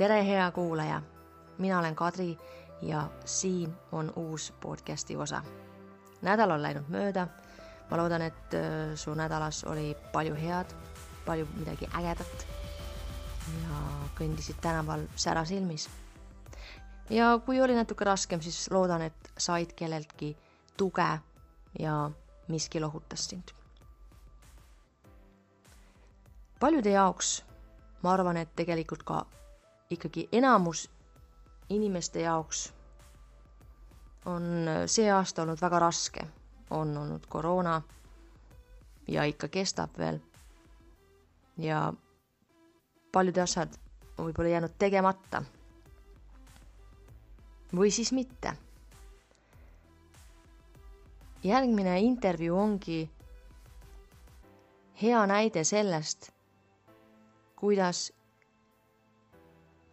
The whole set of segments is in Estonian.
tere, hea kuulaja. mina olen Kadri ja siin on uus podcasti osa. nädal on läinud mööda. ma loodan, et äh, su nädalas oli palju head, palju midagi ägedat ja kõndisid tänaval sära silmis. ja kui oli natuke raskem, siis loodan, et said kelleltki tuge ja miski lohutas sind. paljude jaoks ma arvan, et tegelikult ka ikkagi enamus inimeste jaoks on see aasta olnud väga raske, on olnud koroona ja ikka kestab veel. ja paljud asjad on võib-olla jäänud tegemata. või siis mitte. järgmine intervjuu ongi hea näide sellest, kuidas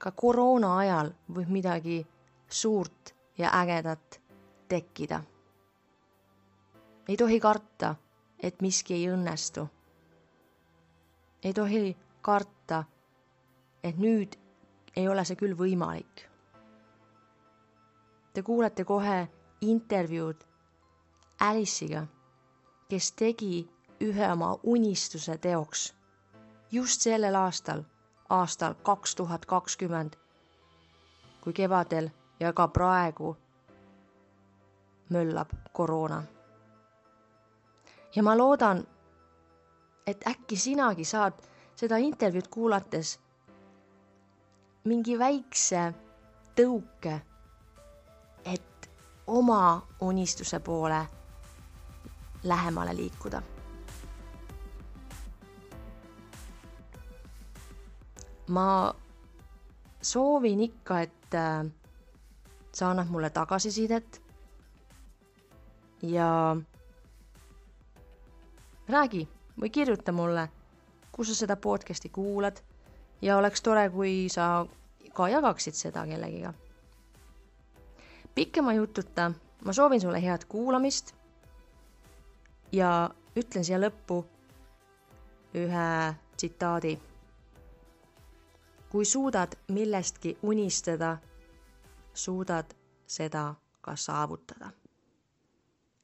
ka koroona ajal võib midagi suurt ja ägedat tekkida. ei tohi karta, et miski ei õnnestu. ei tohi karta, et nüüd ei ole see küll võimalik. Te kuulete kohe intervjuud Alice'iga, kes tegi ühe oma unistuse teoks just sellel aastal aastal kaks tuhat kakskümmend, kui kevadel ja ka praegu möllab koroona. ja ma loodan, et äkki sinagi saad seda intervjuud kuulates mingi väikse tõuke, et oma unistuse poole lähemale liikuda ma soovin ikka, et äh, sa annad mulle tagasisidet ja räägi või kirjuta mulle, kus sa seda podcast'i kuulad ja oleks tore, kui sa ka jagaksid seda kellegiga. pikema jututa ma soovin sulle head kuulamist ja ütlen siia lõppu ühe tsitaadi kui suudad millestki unistada, suudad seda ka saavutada.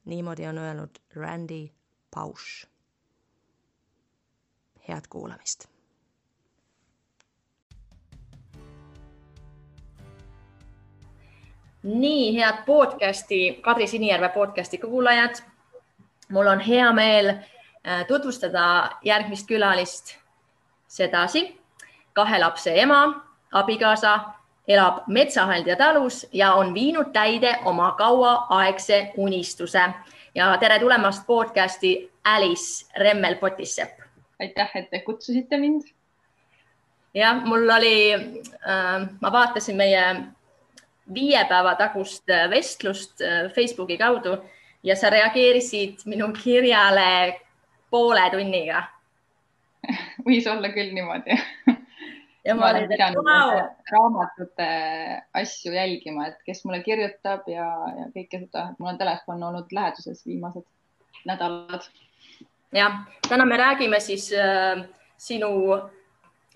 niimoodi on öelnud Randy Pausch. head kuulamist. nii head podcasti, Kadri Sinijärve podcasti kuulajad. mul on hea meel äh, tutvustada järgmist külalist sedasi kahe lapse ema, abikaasa, elab Metsahaldja talus ja on viinud täide oma kauaaegse unistuse. ja tere tulemast podcasti Alice Remmel-Potissepp. aitäh, et te kutsusite mind. jah, mul oli äh,, ma vaatasin meie viie päeva tagust vestlust äh, Facebooki kaudu ja sa reageerisid minu kirjale poole tunniga võis olla küll niimoodi ja ma olin, et wow. raamatute asju jälgima, et kes mulle kirjutab ja, ja kõike seda, et mul on telefon olnud läheduses viimased nädalad. jah, täna me räägime siis äh, sinu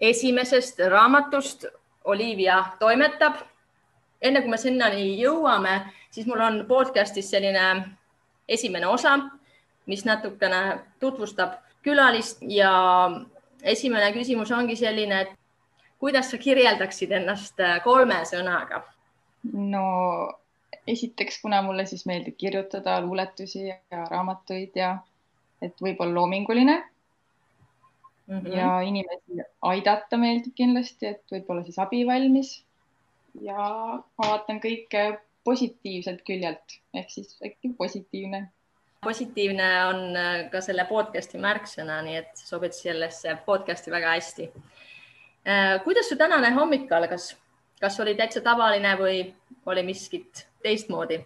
esimesest raamatust Olivia toimetab. enne kui me sinnani jõuame, siis mul on podcast'is selline esimene osa, mis natukene tutvustab külalist ja esimene küsimus ongi selline, et kuidas sa kirjeldaksid ennast äh, kolme sõnaga? no esiteks, kuna mulle siis meeldib kirjutada luuletusi ja raamatuid ja et võib-olla loominguline mm. -hmm. ja inimesi aidata meeldib kindlasti, et võib-olla siis abivalmis. ja ma vaatan kõike positiivselt küljelt ehk siis äkki positiivne. positiivne on äh, ka selle podcast'i märksõna, nii et sobid sellesse podcast'i väga hästi kuidas su tänane hommik algas, kas oli täitsa tavaline või oli miskit teistmoodi?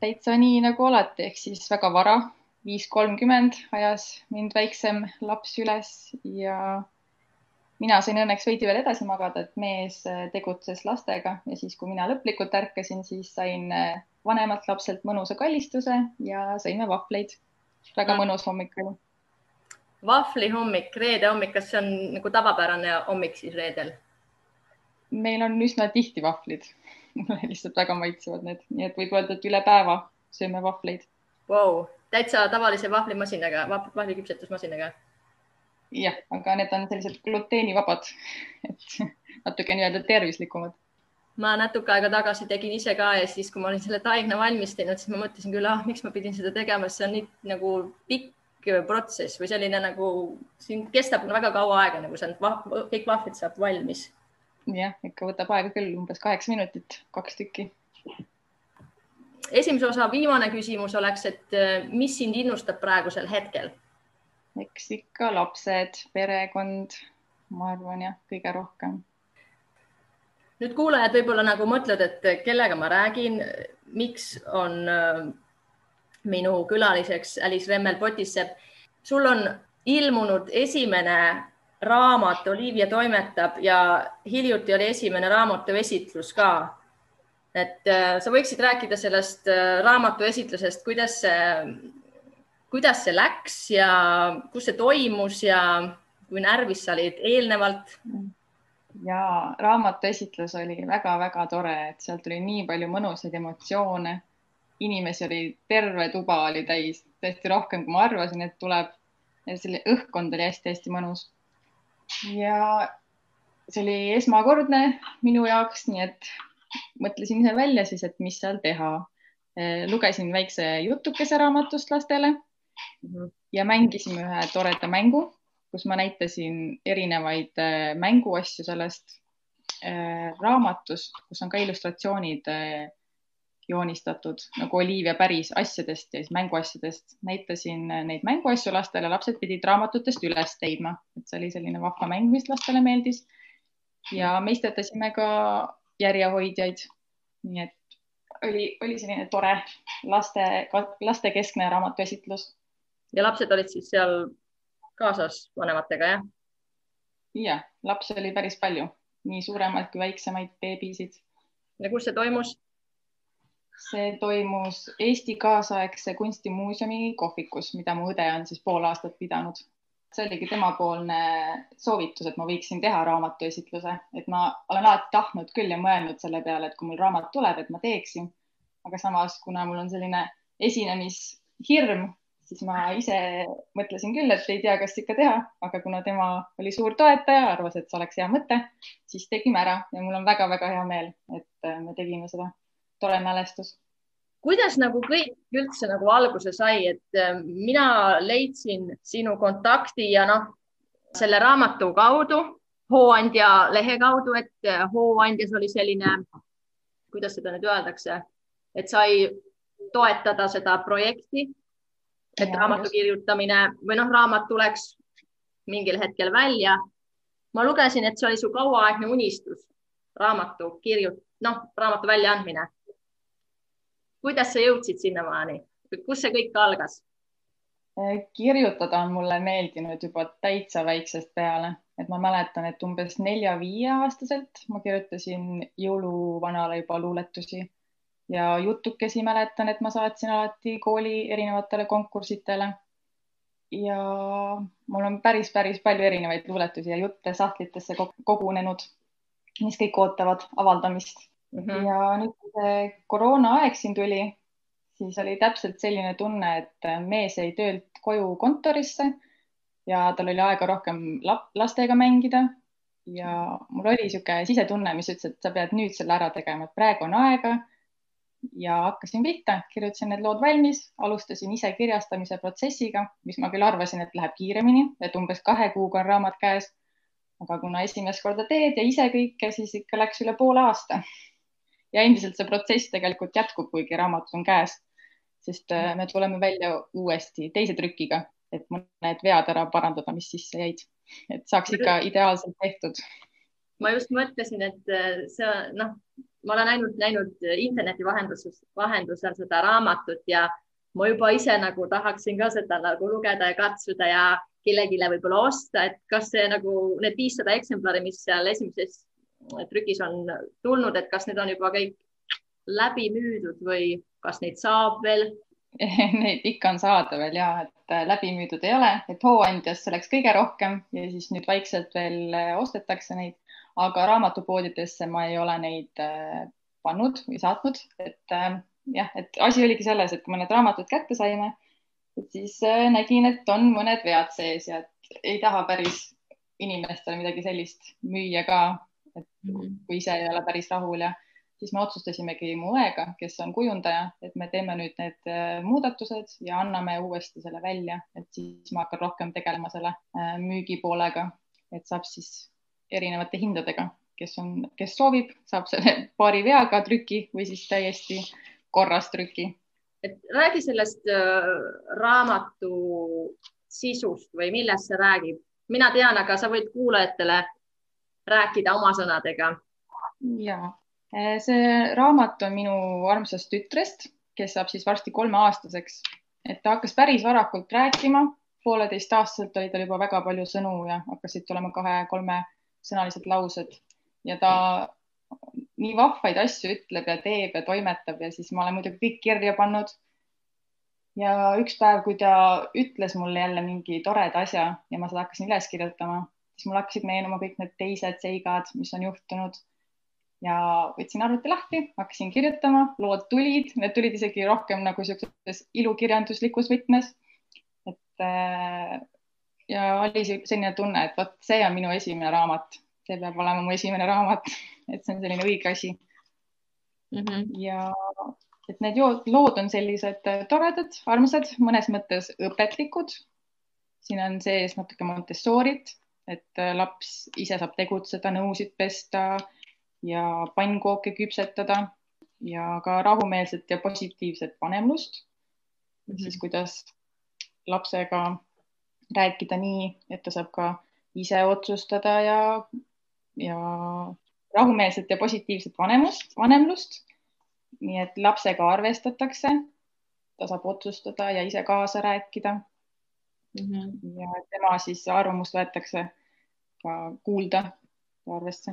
täitsa nii nagu alati, ehk siis väga vara, viis kolmkümmend ajas mind väiksem laps üles ja mina sain õnneks veidi veel edasi magada, et mees äh, tegutses lastega ja siis, kui mina lõplikult ärkasin, siis sain äh, vanemalt lapselt mõnusa kallistuse ja sõime vahvleid. väga mõnus hommik oli vahvlihommik, reede hommik, kas see on nagu tavapärane hommik siis reedel? meil on üsna tihti vahvlid mulle lihtsalt väga maitsevad need, nii et võib öelda, et üle päeva sööme vahvleid wow.. täitsa tavalise vahvlimasinaga, vahvliküpsetusmasinaga? jah, aga need on sellised gluteenivabad, et natuke nii-öelda tervislikumad ma natuke aega tagasi tegin ise ka ja siis, kui ma olin selle taigna valmis teinud, siis ma mõtlesin küll, ah, miks ma pidin seda tegema, see on nii nagu pikk protsess või selline nagu siin kestab väga kaua aega, nagu see on, kõik vahvlid saab valmis. jah, ikka võtab aega küll umbes kaheksa minutit, kaks tükki. esimese osa viimane küsimus oleks, et äh, mis sind innustab praegusel hetkel? eks ikka lapsed, perekond, ma arvan jah, kõige rohkem nüüd kuulajad võib-olla nagu mõtlevad, et kellega ma räägin, miks on äh, minu külaliseks Alice Remmel Potissepp. sul on ilmunud esimene raamat Olivia toimetab ja hiljuti oli esimene raamatu esitlus ka. et äh, sa võiksid rääkida sellest äh, raamatu esitlusest, kuidas see, kuidas see läks ja kus see toimus ja kui närvis sa olid eelnevalt ja raamatu esitlus oli väga-väga tore, et sealt tuli nii palju mõnusaid emotsioone. Inimesi oli, terve tuba oli täis, tõesti rohkem, kui ma arvasin, et tuleb. selle õhkkond oli hästi-hästi mõnus. ja see oli esmakordne minu jaoks, nii et mõtlesin ise välja siis, et mis seal teha. lugesin väikse jutukese raamatust lastele mhm. ja mängisime ühe toreda mängu kus ma näitasin erinevaid äh, mänguasju sellest äh, raamatust, kus on ka illustratsioonid joonistatud nagu Olivia päris asjadest ja siis mänguasjadest. näitasin neid mänguasju lastele, lapsed pidid raamatutest üles leidma, et see oli selline vahva mäng, mis lastele meeldis. ja me istetasime ka järjehoidjaid. nii et oli, oli selline tore laste, lastekeskne raamatuesitlus. ja lapsed olid siis seal kaasas vanematega, jah? jah, lapsi oli päris palju, nii suuremaid kui väiksemaid beebisid. ja kus see toimus? See toimus Eesti kaasaegse kunstimuuseumi kohvikus, mida mu õde on siis pool aastat pidanud. see oligi temapoolne soovitus, et ma võiksin teha raamatuesitluse, et ma olen alati tahtnud küll ja mõelnud selle peale, et kui mul raamat tuleb, et ma teeksin. aga samas, kuna mul on selline esinemishirm, siis ma ise mõtlesin küll, et ei tea, kas ikka teha, aga kuna tema oli suur toetaja, arvas, et see oleks hea mõte, siis tegime ära ja mul on väga-väga hea meel, et me tegime seda. Tore mälestus. kuidas nagu kõik üldse nagu alguse sai, et äh, mina leidsin sinu kontakti ja noh, selle raamatu kaudu, Hooandja lehe kaudu, et äh, Hooandjas oli selline, kuidas seda nüüd öeldakse, et sai toetada seda projekti et ja, raamatu kirjutamine või noh, raamat tuleks mingil hetkel välja. ma lugesin, et see oli su kauaaegne unistus, raamatu kirjut-, noh, raamatu väljaandmine. Kuidas sa jõudsid sinnamaani, kus see kõik algas? kirjutada on mulle meeldinud juba täitsa väiksest peale, et ma mäletan, et umbes nelja-viieaastaselt ma kirjutasin jõuluvanale juba luuletusi ja jutukesi mäletan, et ma saatsin alati kooli erinevatele konkurssidele. ja mul on päris, päris palju erinevaid luuletusi ja jutte sahtlitesse kogunenud, mis kõik ootavad avaldamist mm. -hmm. ja nüüd, kui see koroonaaeg siin tuli, siis oli täpselt selline tunne, et mees jäi töölt koju kontorisse ja tal oli aega rohkem lastega mängida ja mul oli niisugune sisetunne, mis ütles, et sa pead nüüd selle ära tegema, et praegu on aega ja hakkasin pihta, kirjutasin need lood valmis, alustasin ise kirjastamise protsessiga, mis ma küll arvasin, et läheb kiiremini, et umbes kahe kuuga on raamat käes. aga kuna esimest korda teed ja ise kõike, siis ikka läks üle poole aasta. Ja endiselt see protsess tegelikult jätkub, kuigi raamat on käes, sest äh, me tuleme välja uuesti teise trükiga, et mõned vead ära parandada, mis sisse jäid, et saaks ikka ideaalselt tehtud. ma just mõtlesin, et äh, see noh ma olen ainult näinud interneti vahendusel, vahendusel seda raamatut ja ma juba ise nagu tahaksin ka seda nagu lugeda ja katsuda ja kellelegi võib-olla osta, et kas see nagu need viissada eksemplari, mis seal esimeses trükis on tulnud, et kas need on juba kõik läbi müüdud või kas neid saab veel? Neid ikka on saada veel ja, et läbi müüdud ei ole, et Hooandjas läks kõige rohkem ja siis nüüd vaikselt veel ostetakse neid aga raamatupoodidesse ma ei ole neid äh, pannud või saatnud, et äh, jah, et asi oligi selles, et kui me need raamatud kätte saime, siis äh, nägin, et on mõned vead sees ja ei taha päris inimestele midagi sellist müüa ka, et mhm. kui ise ei ole päris rahul ja siis me otsustasimegi mu õega, kes on kujundaja, et me teeme nüüd need äh, muudatused ja anname uuesti selle välja, et siis ma hakkan rohkem tegelema selle äh, müügipoolega, et saab siis erinevate hindadega, kes on, kes soovib, saab selle paari veaga trüki või siis täiesti korras trüki. et räägi sellest äh, raamatu sisust või millest see räägib? mina tean, aga sa võid kuulajatele rääkida oma sõnadega. ja Eh, see raamat on minu armsast tütrest, kes saab siis varsti kolmeaastaseks, et ta hakkas päris varakult rääkima, pooleteistaastaselt oli tal juba väga palju sõnu ja hakkasid tulema kahe-kolmesõnalised laused ja ta nii vahvaid asju ütleb ja teeb ja toimetab ja siis ma olen muidugi kõik kirja pannud. ja üks päev, kui ta ütles mulle jälle mingi toreda asja ja ma seda hakkasin üles kirjutama, siis mul hakkasid meenuma kõik need teised seigad, mis on juhtunud ja võtsin arvuti lahti, hakkasin kirjutama, lood tulid, need tulid isegi rohkem nagu siukses ilukirjanduslikus võtmes. et äh, ja oli selline tunne, et vot see on minu esimene raamat, see peab olema mu esimene raamat, et see on selline õige asi mm. -hmm. ja et need lood on sellised toredad, armsad, mõnes mõttes õpetlikud. siin on sees natuke Montessorit, et laps ise saab tegutseda, nõusid pesta ja pannkooke küpsetada ja ka rahumeelset ja positiivset vanemlust mm. -hmm. siis kuidas lapsega rääkida nii, et ta saab ka ise otsustada ja, ja rahumeelset ja positiivset vanemust, vanemlust. nii et lapsega arvestatakse, ta saab otsustada ja ise kaasa rääkida mm. -hmm. ja tema siis arvamust võetakse ka kuulda arvesse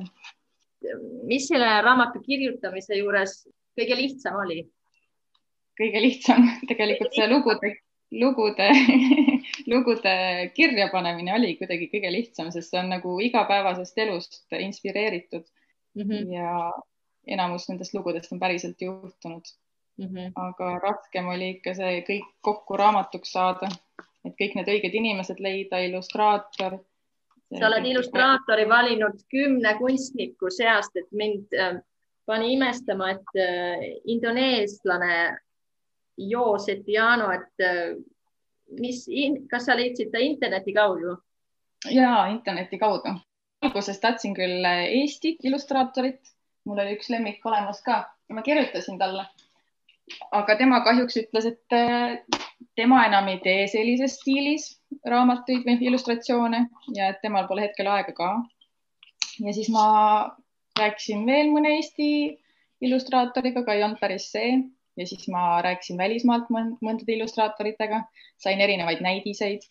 mis selle raamatu kirjutamise juures kõige lihtsam oli? kõige lihtsam tegelikult see lugude, lugude lugude kirjapanemine oli kuidagi kõige lihtsam, sest see on nagu igapäevasest elust inspireeritud mm. -hmm. ja enamus nendest lugudest on päriselt juhtunud mm. -hmm. aga raskem oli ikka see kõik kokku raamatuks saada, et kõik need õiged inimesed leida, illustraator sa oled illustraatori valinud kümne kunstniku seast, et mind äh, pani imestama, et äh, indoneeslane Jo Setiano, et äh, mis, kas sa leidsid ta interneti kaudu? ja interneti kaudu. alguses tahtsin küll Eesti illustraatorit, mul oli üks lemmik olemas ka, ma kirjutasin talle, aga tema kahjuks ütles, et tema enam ei tee sellises stiilis raamatuid või illustratsioone ja et temal pole hetkel aega ka. ja siis ma rääkisin veel mõne Eesti illustraatoriga, aga ei olnud päris see ja siis ma rääkisin välismaalt mõndade illustraatoritega, sain erinevaid näidiseid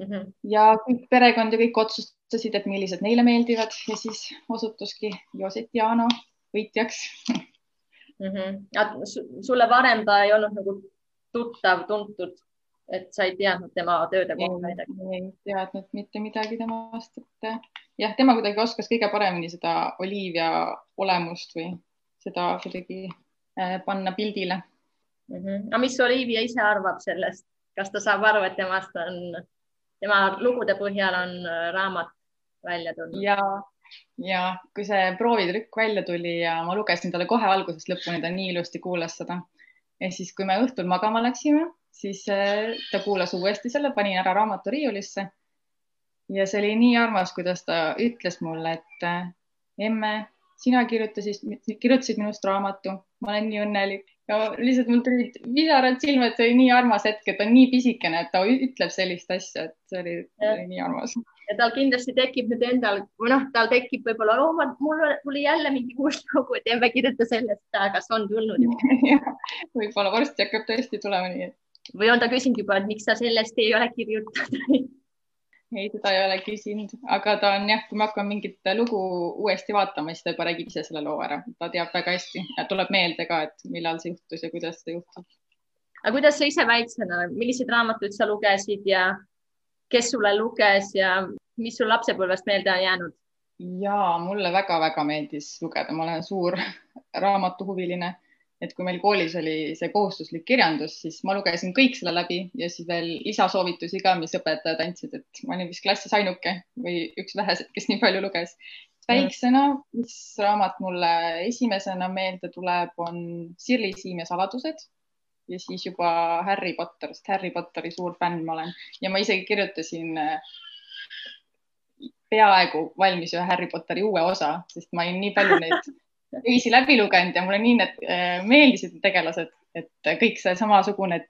mm. -hmm. ja kõik perekond ja kõik otsustasid, et millised neile meeldivad ja siis osutuski Joset Jaano võitjaks mm. -hmm. sulle varem ta ei olnud nagu tuttav, tuntud et sa ei teadnud tema tööde kohta midagi? ei teadnud mitte midagi temast, et jah, tema kuidagi oskas kõige paremini seda Olivia olemust või seda kuidagi äh, panna pildile mm. -hmm. aga mis Olivia ise arvab sellest, kas ta saab aru, et temast on, tema lugude põhjal on äh, raamat välja tulnud? ja, ja kui see proovitrükk välja tuli ja ma lugesin talle kohe algusest lõpuni, ta nii ilusti kuulas seda. ja siis, kui me õhtul magama läksime siis äh, ta kuulas uuesti selle, panin ära raamatu riiulisse. ja see oli nii armas, kuidas ta ütles mulle, et äh, emme, sina kirjutasid, kirjutasid minust raamatu, ma olen nii õnnelik ja lihtsalt mul tulid pisarad silma, et see oli nii armas hetk, et ta on nii pisikene, et ta ütleb sellist asja, et see oli, see oli nii armas. Ja tal kindlasti tekib nüüd endal või noh, tal tekib võib-olla, oh, mul tuli jälle mingi uus lugu, et emme kirjuta sellest, kas on tulnud. Võib-olla varsti hakkab tõesti tulema nii, või on ta küsinud juba, et miks sa sellest ei ole kirjutanud? Ei, teda ei ole küsinud, aga ta on jah, kui me hakkame mingit lugu uuesti vaatama, siis ta juba räägib ise selle loo ära, ta teab väga hästi ja tuleb meelde ka, et millal see juhtus ja kuidas see juhtus. aga kuidas sa ise väiksena, milliseid raamatuid sa lugesid ja kes sulle luges ja mis sul lapsepõlvest meelde on jäänud? ja mulle väga-väga meeldis lugeda, ma olen suur raamatuhuviline et kui meil koolis oli see kohustuslik kirjandus, siis ma lugesin kõik selle läbi ja siis veel lisasoovitusi ka, mis õpetajad andsid, et ma olin vist klassis ainuke või üks väheseid, kes nii palju luges. väiksena, mis raamat mulle esimesena meelde tuleb, on Sirli Siim ja saladused ja siis juba Harry Potter, sest Harry Potteri suur fänn ma olen. Ja ma isegi kirjutasin äh, peaaegu valmis ühe Harry Potteri uue osa, sest ma olin nii palju neid öisi läbi lugenud ja mulle nii need äh, meeldisid tegelased, et kõik see samasugune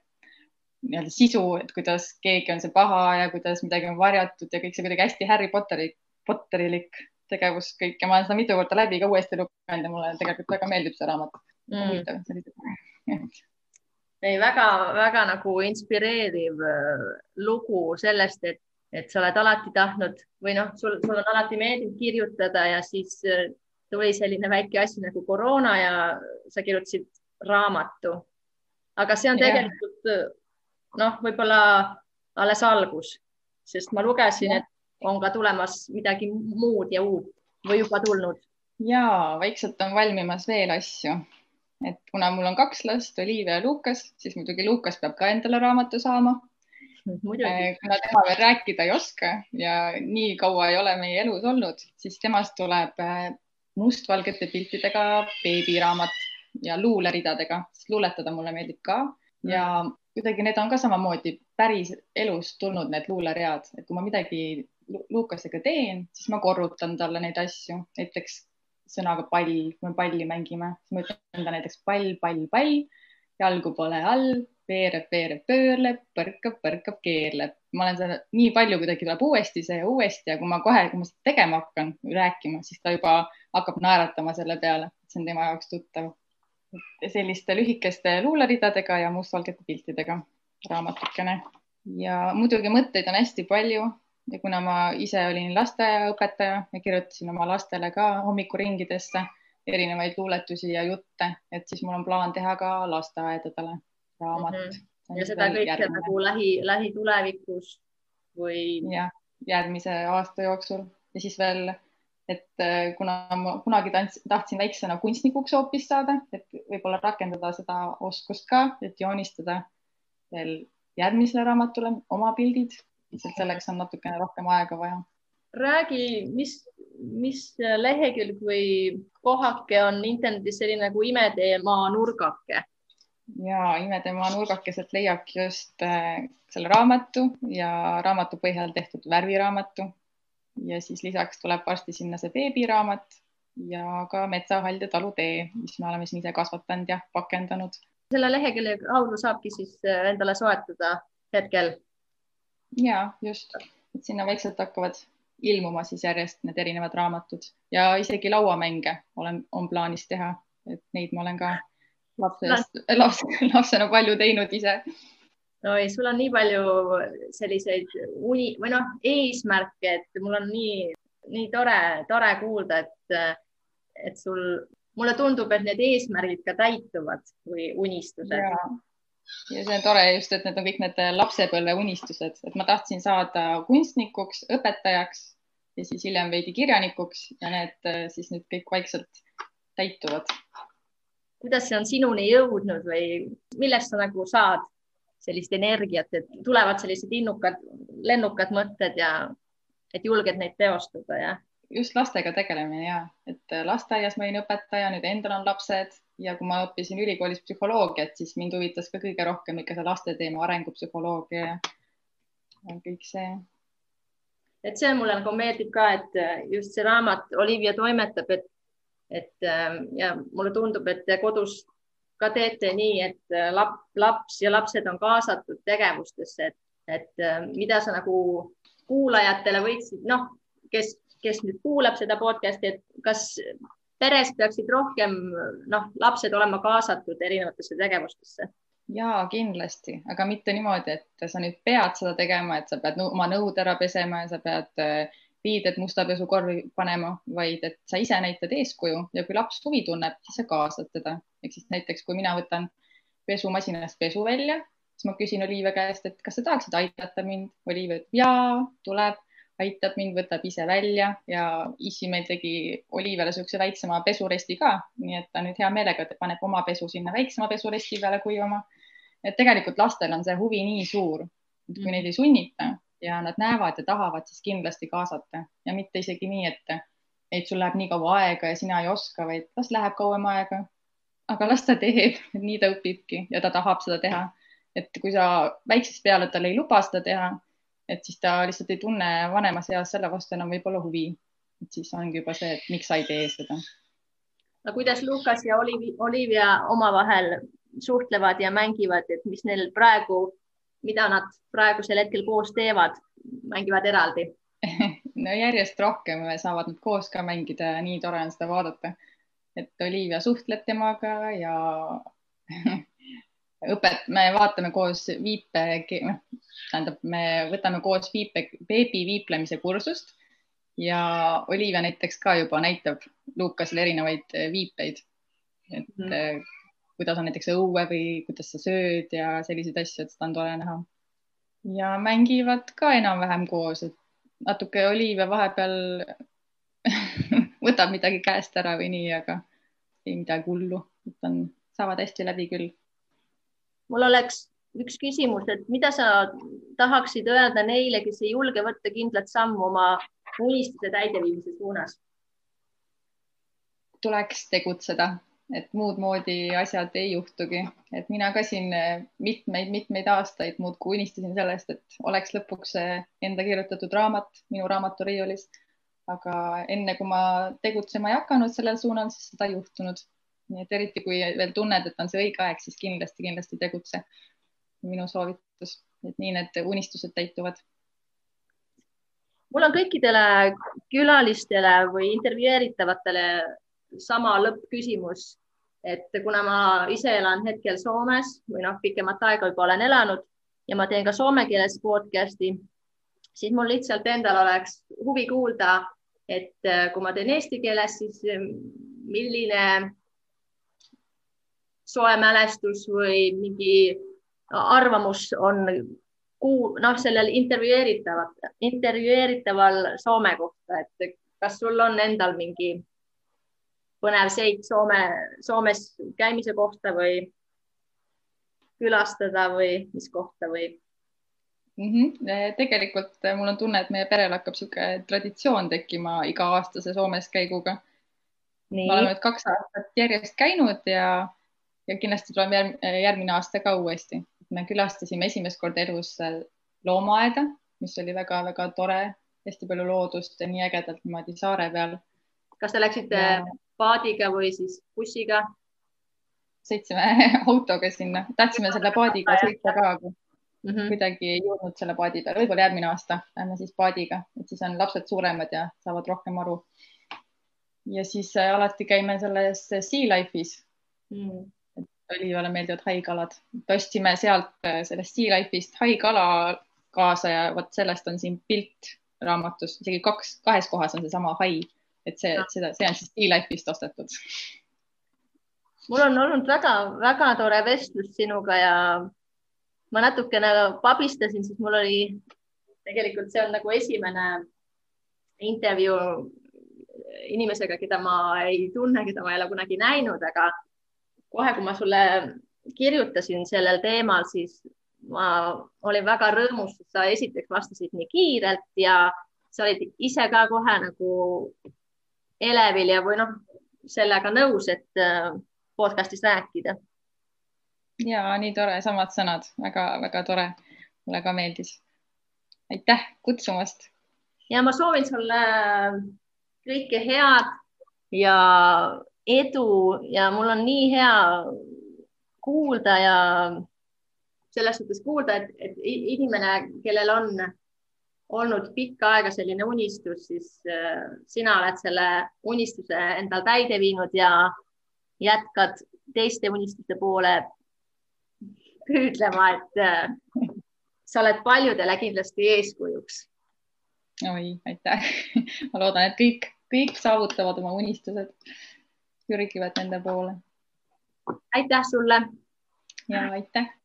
nii-öelda sisu, et kuidas keegi on see paha ja kuidas midagi on varjatud ja kõik see kuidagi hästi Harry Potteri, Potterilik tegevus kõik. Ja ma olen seda mitu korda läbi ka uuesti lugenud ja mulle tegelikult väga meeldib see raamat. Mm.. huvitav selline. ei, väga-väga nagu inspireeriv äh, lugu sellest, et, et sa oled alati tahtnud või noh, sul, sul on alati meeldinud kirjutada ja siis äh, tuli selline väike asi nagu koroona ja sa kirjutasid raamatu. aga see on tegelikult noh, võib-olla alles algus, sest ma lugesin, et on ka tulemas midagi muud ja uut või juba tulnud. ja vaikselt on valmimas veel asju, et kuna mul on kaks last, Olivia ja Lukas, siis muidugi Lukas peab ka endale raamatu saama. Muidugi. kuna tema veel rääkida ei oska ja nii kaua ei ole meie elus olnud, siis temast tuleb mustvalgete piltidega beebiraamat ja luuleridadega, sest luuletada mulle meeldib ka ja kuidagi need on ka samamoodi päris elust tulnud, need luuleread, et kui ma midagi Lukasega teen, siis ma korrutan talle neid asju, näiteks sõnaga pall, kui me palli mängime, siis ma ütlen talle näiteks pall, pall, pall, jalgu pole all, veereb, veereb, pöörleb, põrkab, põrkab, keerleb. ma olen seda nii palju kuidagi tuleb uuesti see ja uuesti ja kui ma kohe, kui ma seda tegema hakkan, rääkima, siis ta juba hakkab naeratama selle peale, see on tema jaoks tuttav. selliste lühikeste luuleridadega ja mustvalgete piltidega raamatukene ja muidugi mõtteid on hästi palju ja kuna ma ise olin lasteaiaõpetaja ja kirjutasin oma lastele ka hommikuringidesse erinevaid luuletusi ja jutte, et siis mul on plaan teha ka lasteaedadele raamat mm. -hmm. ja seda kõike nagu lähi, lähitulevikus või? jah, järgmise aasta jooksul ja siis veel et äh, kuna ma kunagi tants, tahtsin väiksena kunstnikuks hoopis saada, et võib-olla rakendada seda oskust ka, et joonistada veel järgmisele raamatule oma pildid, lihtsalt selleks on natukene rohkem aega vaja. räägi, mis, mis lehekülg või kohake on internetis selline nagu imeteemaa nurgake? ja imeteemaa nurgakeselt leiabki just äh, selle raamatu ja raamatu põhjal tehtud värviraamatu ja siis lisaks tuleb varsti sinna see beebiraamat ja ka Metsahald ja talutee, mis me oleme siin ise kasvatanud ja pakendanud. selle lehekülje kaudu saabki siis äh, endale soetada hetkel? Ja just, et sinna vaikselt hakkavad ilmuma siis järjest need erinevad raamatud ja isegi lauamänge olen, on plaanis teha, et neid ma olen ka lapsest, laps, lapsena palju teinud ise. Oi, sul on nii palju selliseid uni või noh, eesmärke, et mul on nii, nii tore, tore kuulda, et, et sul, mulle tundub, et need eesmärgid ka täituvad või unistused. Ja see on tore just, et need on kõik need lapsepõlve unistused, et ma tahtsin saada kunstnikuks, õpetajaks ja siis hiljem veidi kirjanikuks ja need siis nüüd kõik vaikselt täituvad. kuidas see on sinuni jõudnud või millest sa nagu saad sellist energiat, et tulevad sellised innukad, lennukad mõtted ja et julged neid teostada ja. just lastega tegelemine ja, et lasteaias ma olin õpetaja, nüüd endal on lapsed ja kui ma õppisin ülikoolis psühholoogiat, siis mind huvitas ka kõige rohkem ikka see laste teema, arengupsühholoogia ja, kõik see. et see mulle nagu meeldib ka, et just see raamat Olivia toimetab, et, et ja mulle tundub, et kodus ka teete nii, et äh, lap, laps ja lapsed on kaasatud tegevustesse, et, et äh, mida sa nagu kuulajatele võiksid, noh, kes, kes nüüd kuulab seda podcast'i, et kas peres peaksid rohkem noh, lapsed olema kaasatud erinevatesse tegevustesse? ja kindlasti, aga mitte niimoodi, et sa nüüd pead seda tegema, et sa pead oma nõud ära pesema ja sa pead äh, riided musta pesukorvi panema, vaid et sa ise näitad eeskuju ja kui laps huvi tunneb, siis sa kaasad teda. ehk siis näiteks, kui mina võtan pesumasinast pesu välja, siis ma küsin Olivia käest, et kas sa tahaksid aidata mind. Olivia ütleb jaa, tuleb, aitab mind, võtab ise välja ja issi meil tegi Oliivele niisuguse väiksema pesuresti ka, nii et ta nüüd hea meelega paneb oma pesu sinna väiksema pesuresti peale kuivama. et tegelikult lastel on see huvi nii suur, et kui neid ei sunnita ja nad näevad ja tahavad, siis kindlasti kaasata ja mitte isegi nii, et, et sul läheb nii kaua aega ja sina ei oska, vaid las läheb kauem aega. aga las ta teeb, nii ta õpibki ja ta tahab seda teha. et kui sa väiksest peale talle ei luba seda teha et siis ta lihtsalt ei tunne vanemas eas selle vastu enam võib-olla huvi. et siis ongi juba see, et miks sa ei tee seda. no kuidas Lukas ja Olivia omavahel suhtlevad ja mängivad, et mis neil praegu, mida nad praegusel hetkel koos teevad, mängivad eraldi no järjest rohkem saavad nad koos ka mängida ja nii tore on seda vaadata. et Olivia suhtleb temaga ja õpet-, me vaatame koos viipe, noh, tähendab, me võtame koos viipe, beebi viiplemise kursust ja Olivia näiteks ka juba näitab Lukasele erinevaid eh, viipeid. et mm -hmm. kuidas on näiteks õue või kuidas sa sööd ja selliseid asju, et seda on tore näha. ja mängivad ka enam-vähem koos, et natuke Olivia vahepeal võtab midagi käest ära või nii, aga ei midagi hullu, et on, saavad hästi läbi küll mul oleks üks küsimus, et mida sa tahaksid öelda neile, kes ei julge võtta kindlat sammu oma unistuse täideviimise suunas? tuleks tegutseda, et muud moodi asjad ei juhtugi, et mina ka siin mitmeid-mitmeid aastaid muudkui unistasin sellest, et oleks lõpuks enda kirjutatud raamat minu raamaturiiulis. aga enne kui ma tegutsema ei hakanud sellel suunal, siis seda ei juhtunud nii et eriti, kui veel tunned, et on see õige aeg, siis kindlasti, kindlasti tegutse. minu soovitus, et nii need unistused täituvad. mul on kõikidele külalistele või intervjueeritavatele sama lõppküsimus, et kuna ma ise elan hetkel Soomes või noh, pikemat aega juba olen elanud ja ma teen ka soome keeles podcast'i, siis mul lihtsalt endal oleks huvi kuulda, et kui ma teen eesti keeles, siis milline soe mälestus või mingi arvamus on kuu, noh, sellel intervjueeritavat, intervjueeritaval Soome kohta, et kas sul on endal mingi põnev seik Soome, Soomes käimise kohta või külastada või mis kohta või mm? -hmm. tegelikult mul on tunne, et meie perel hakkab niisugune traditsioon tekkima iga-aastase Soomes käiguga. me oleme nüüd kaks aastat järjest käinud ja ja kindlasti tuleme järg, järgmine aasta ka uuesti. me külastasime esimest korda elus loomaaeda, mis oli väga-väga tore, hästi palju loodust ja nii ägedalt niimoodi saare peal. kas te läksite ja... paadiga või siis bussiga? sõitsime autoga sinna, tahtsime selle paadiga sõita ka, aga mm -hmm. kuidagi ei jõudnud selle paadi peale, võib-olla järgmine aasta lähme siis paadiga, et siis on lapsed suuremad ja saavad rohkem aru. ja siis äh, alati käime selles Sea Life'is mm Olivale meeldivad haikalad. ostsime sealt äh, sellest Sea Life'ist haikala kaasa ja vot sellest on siin pilt raamatus, isegi kaks, kahes kohas on seesama hai, et see, seda, see on siis Sea Life'ist ostetud. mul on olnud väga-väga tore vestlus sinuga ja ma natukene pabistasin, sest mul oli tegelikult see on nagu esimene intervjuu inimesega, keda ma ei tunne, keda ma ei ole kunagi näinud, aga kohe, kui ma sulle kirjutasin sellel teemal, siis ma olin väga rõõmus, et sa esiteks vastasid nii kiirelt ja sa olid ise ka kohe nagu elevil ja või noh, sellega nõus, et äh, podcast'is rääkida. ja nii tore, samad sõnad väga,, väga-väga tore. mulle ka meeldis. aitäh kutsumast. ja ma soovin sulle kõike head ja edu ja mul on nii hea kuulda ja selles suhtes kuulda, et, et inimene, kellel on olnud pikka aega selline unistus, siis äh, sina oled selle unistuse endal täide viinud ja jätkad teiste unistuste poole püüdlema, et äh, sa oled paljudele kindlasti eeskujuks. oi, aitäh. ma loodan, et kõik, kõik saavutavad oma unistused pürgivad nende poole. aitäh sulle. ja aitäh